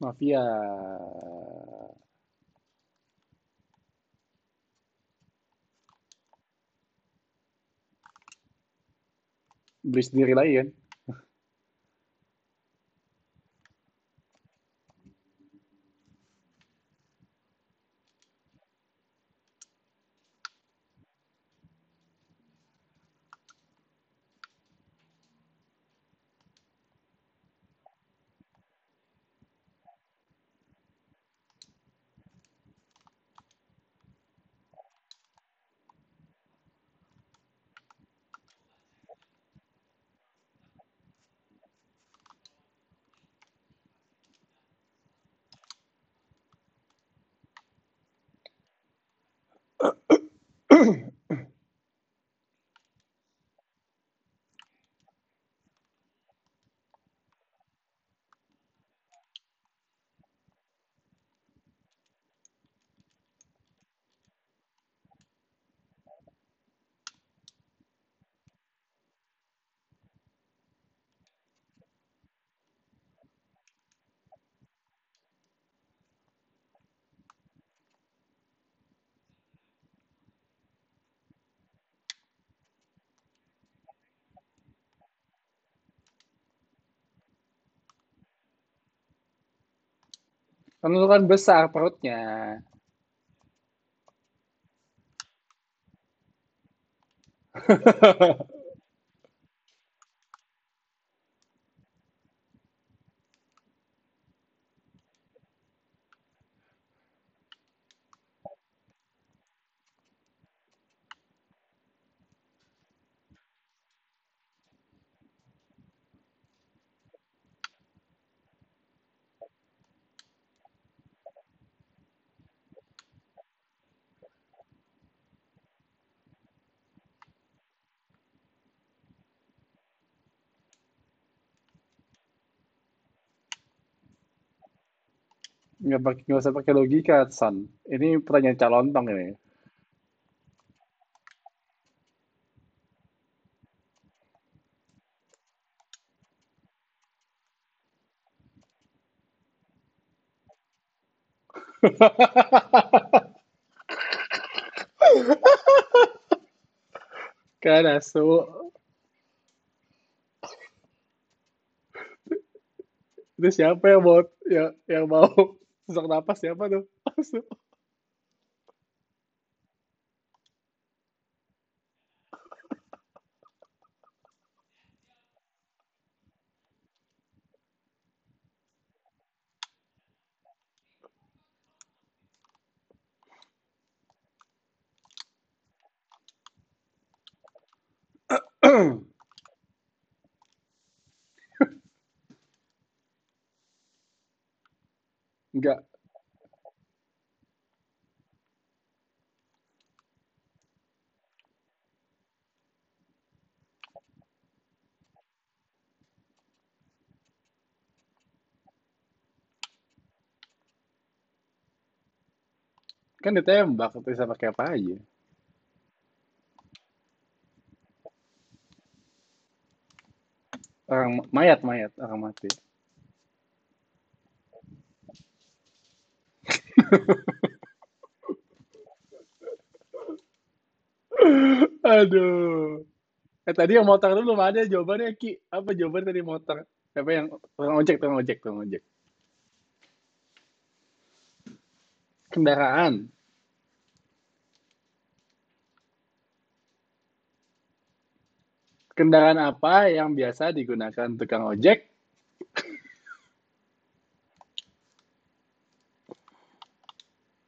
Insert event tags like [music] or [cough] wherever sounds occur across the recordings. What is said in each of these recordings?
Mafia. Beli sendiri lagi kan? Kan lu kan besar perutnya. Nggak, pakai, nggak usah pakai logika, San. Ini pertanyaan calontong ini. [laughs] kan asu. Itu siapa yang mau yang, yang mau zorla pasnya apa Passou. Enggak. Kan ditembak, bisa pakai apa aja. Orang mayat, mayat, orang mati. Aduh. Eh tadi yang motor itu belum ada jawabannya Ki. Apa jawaban tadi motor? Siapa yang tukang ojek, tukang ojek, tukang ojek. Kendaraan. Kendaraan apa yang biasa digunakan tukang ojek?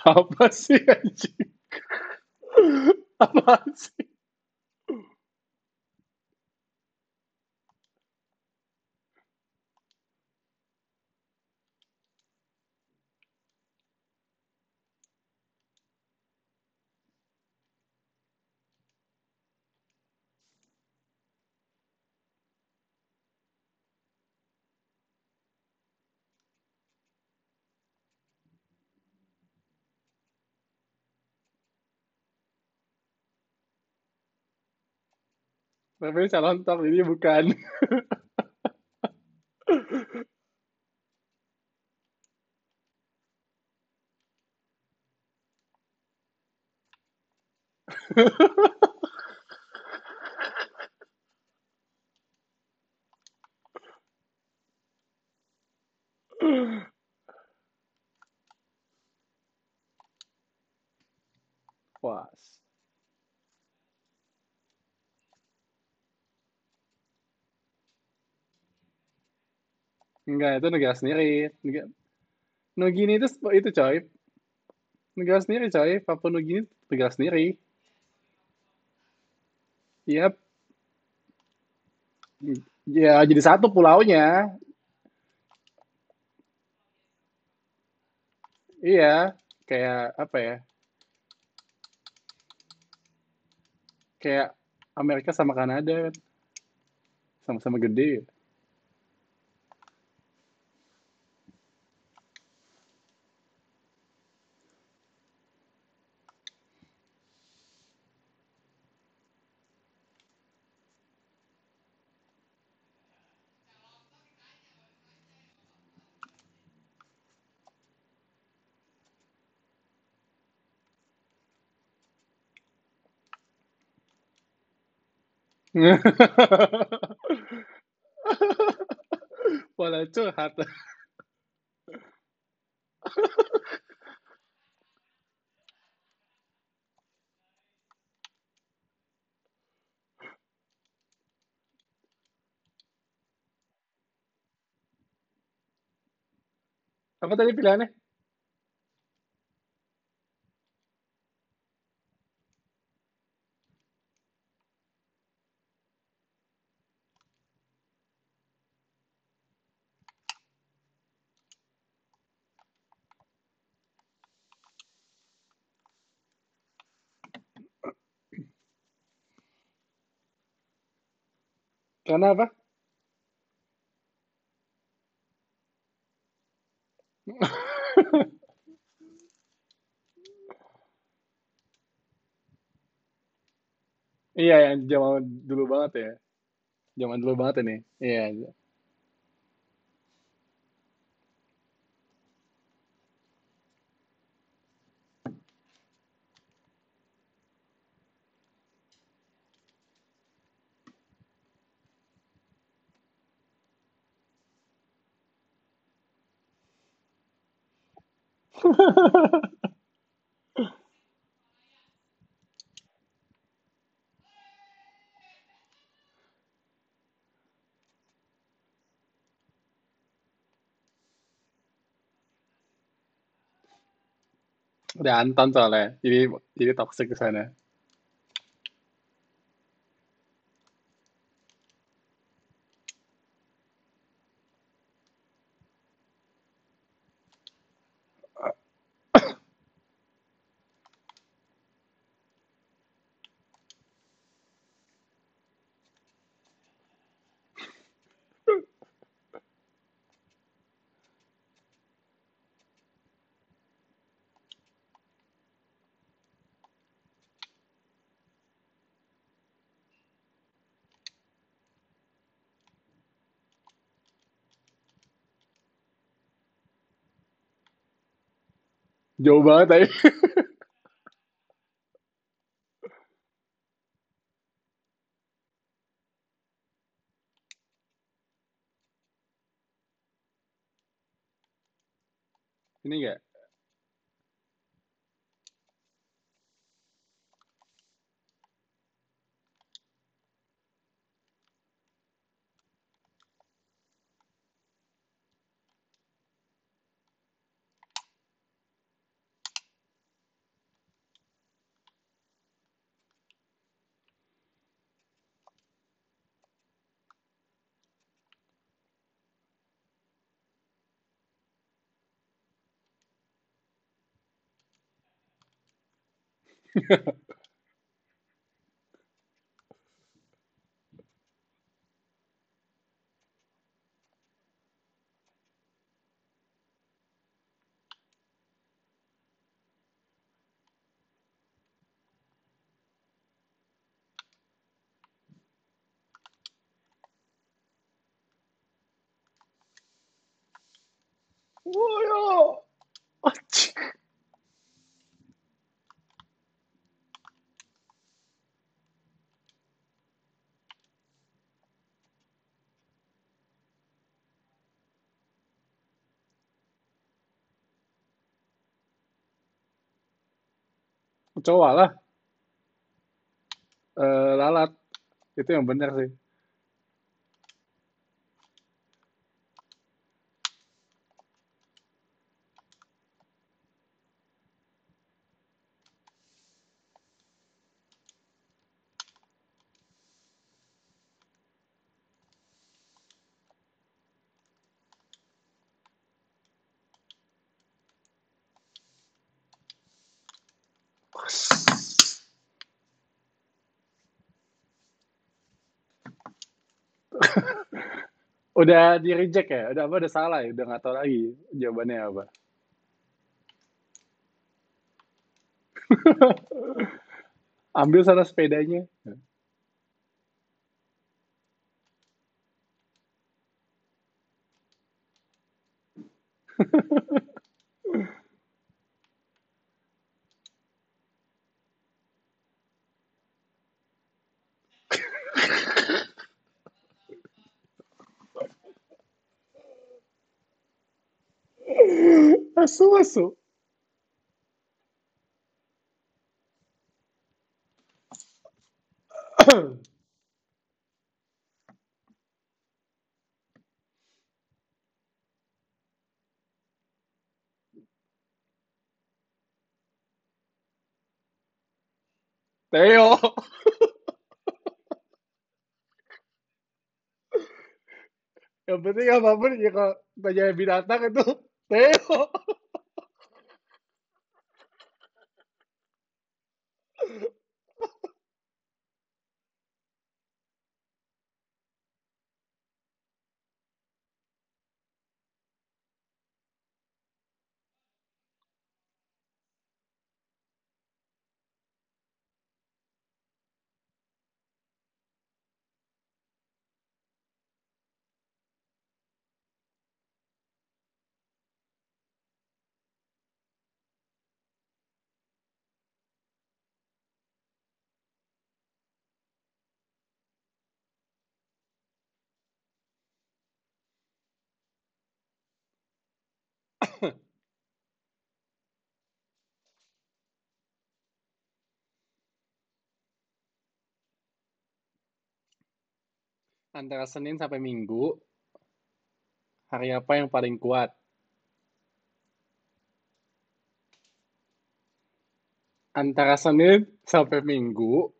calon banget anjing. Apa sih anjing? Apa sih? Namanya calon tok, jadi bukan. [laughs] Puas. Enggak, itu negara sendiri. Negara... Nugini itu itu coy. Negara sendiri coy. Papua Nugini negara sendiri. Yap. Ya jadi satu pulaunya. Iya, kayak apa ya? Kayak Amerika sama Kanada kan. Sama-sama gede. Malah curhat. Apa tadi pilihannya? Karena apa? [laughs] iya, yang zaman dulu banget ya. Zaman dulu banget ini. Iya. Udah Anton soalnya. Jadi jadi toxic ke sana. Jauh banget tapi. Ini enggak? 呵呵我哟我去 Kecoa lah. Eh, lalat. Itu yang benar sih. Udah di reject ya? Udah apa? Udah salah ya? Udah nggak tahu lagi jawabannya apa. [laughs] Ambil sana sepedanya. [laughs] asu. Theo. Yang penting apapun ya kalau tanya binatang itu pero Antara Senin sampai Minggu, hari apa yang paling kuat? Antara Senin sampai Minggu,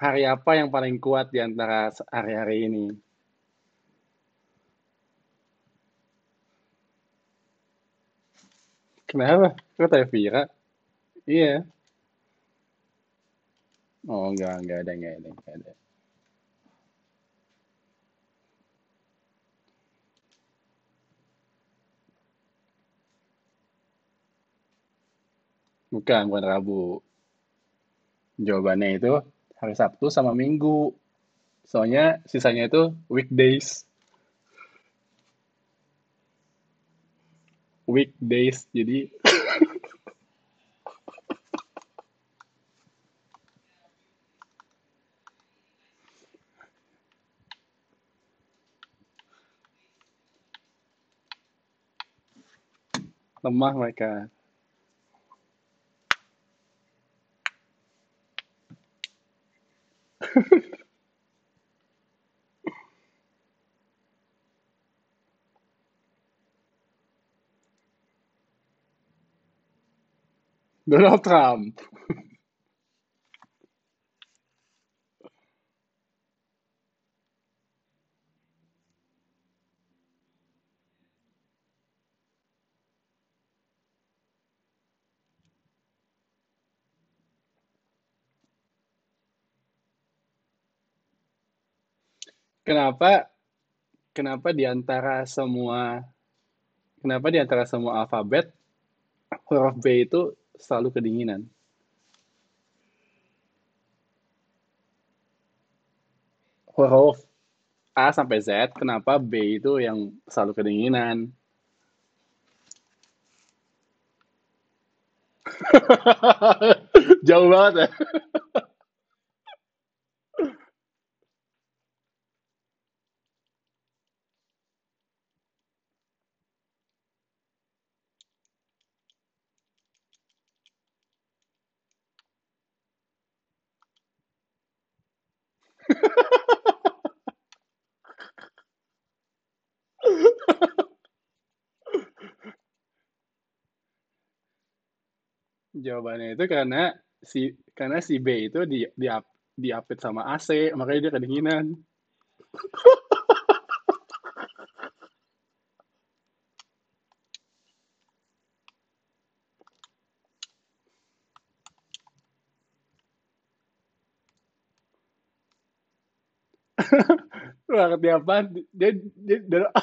hari apa yang paling kuat di antara hari-hari ini? Kenapa? Kok tanya Vira? Iya. Oh, enggak, enggak ada, enggak ada, enggak ada. Bukan, bukan Rabu. Jawabannya itu hari Sabtu sama Minggu. Soalnya sisanya itu weekdays. Weekdays, jadi [laughs] lemah mereka. Donald Trump. Kenapa kenapa di antara semua kenapa di antara semua alfabet huruf B itu selalu kedinginan? Huruf A sampai Z, kenapa B itu yang selalu kedinginan? [laughs] Jauh banget ya. [laughs] Jawabannya itu karena si karena si B itu di di diapit sama AC, makanya dia kedinginan. [laughs] lu gak ngerti apa. Dia, dia, dari dia, dia [laughs]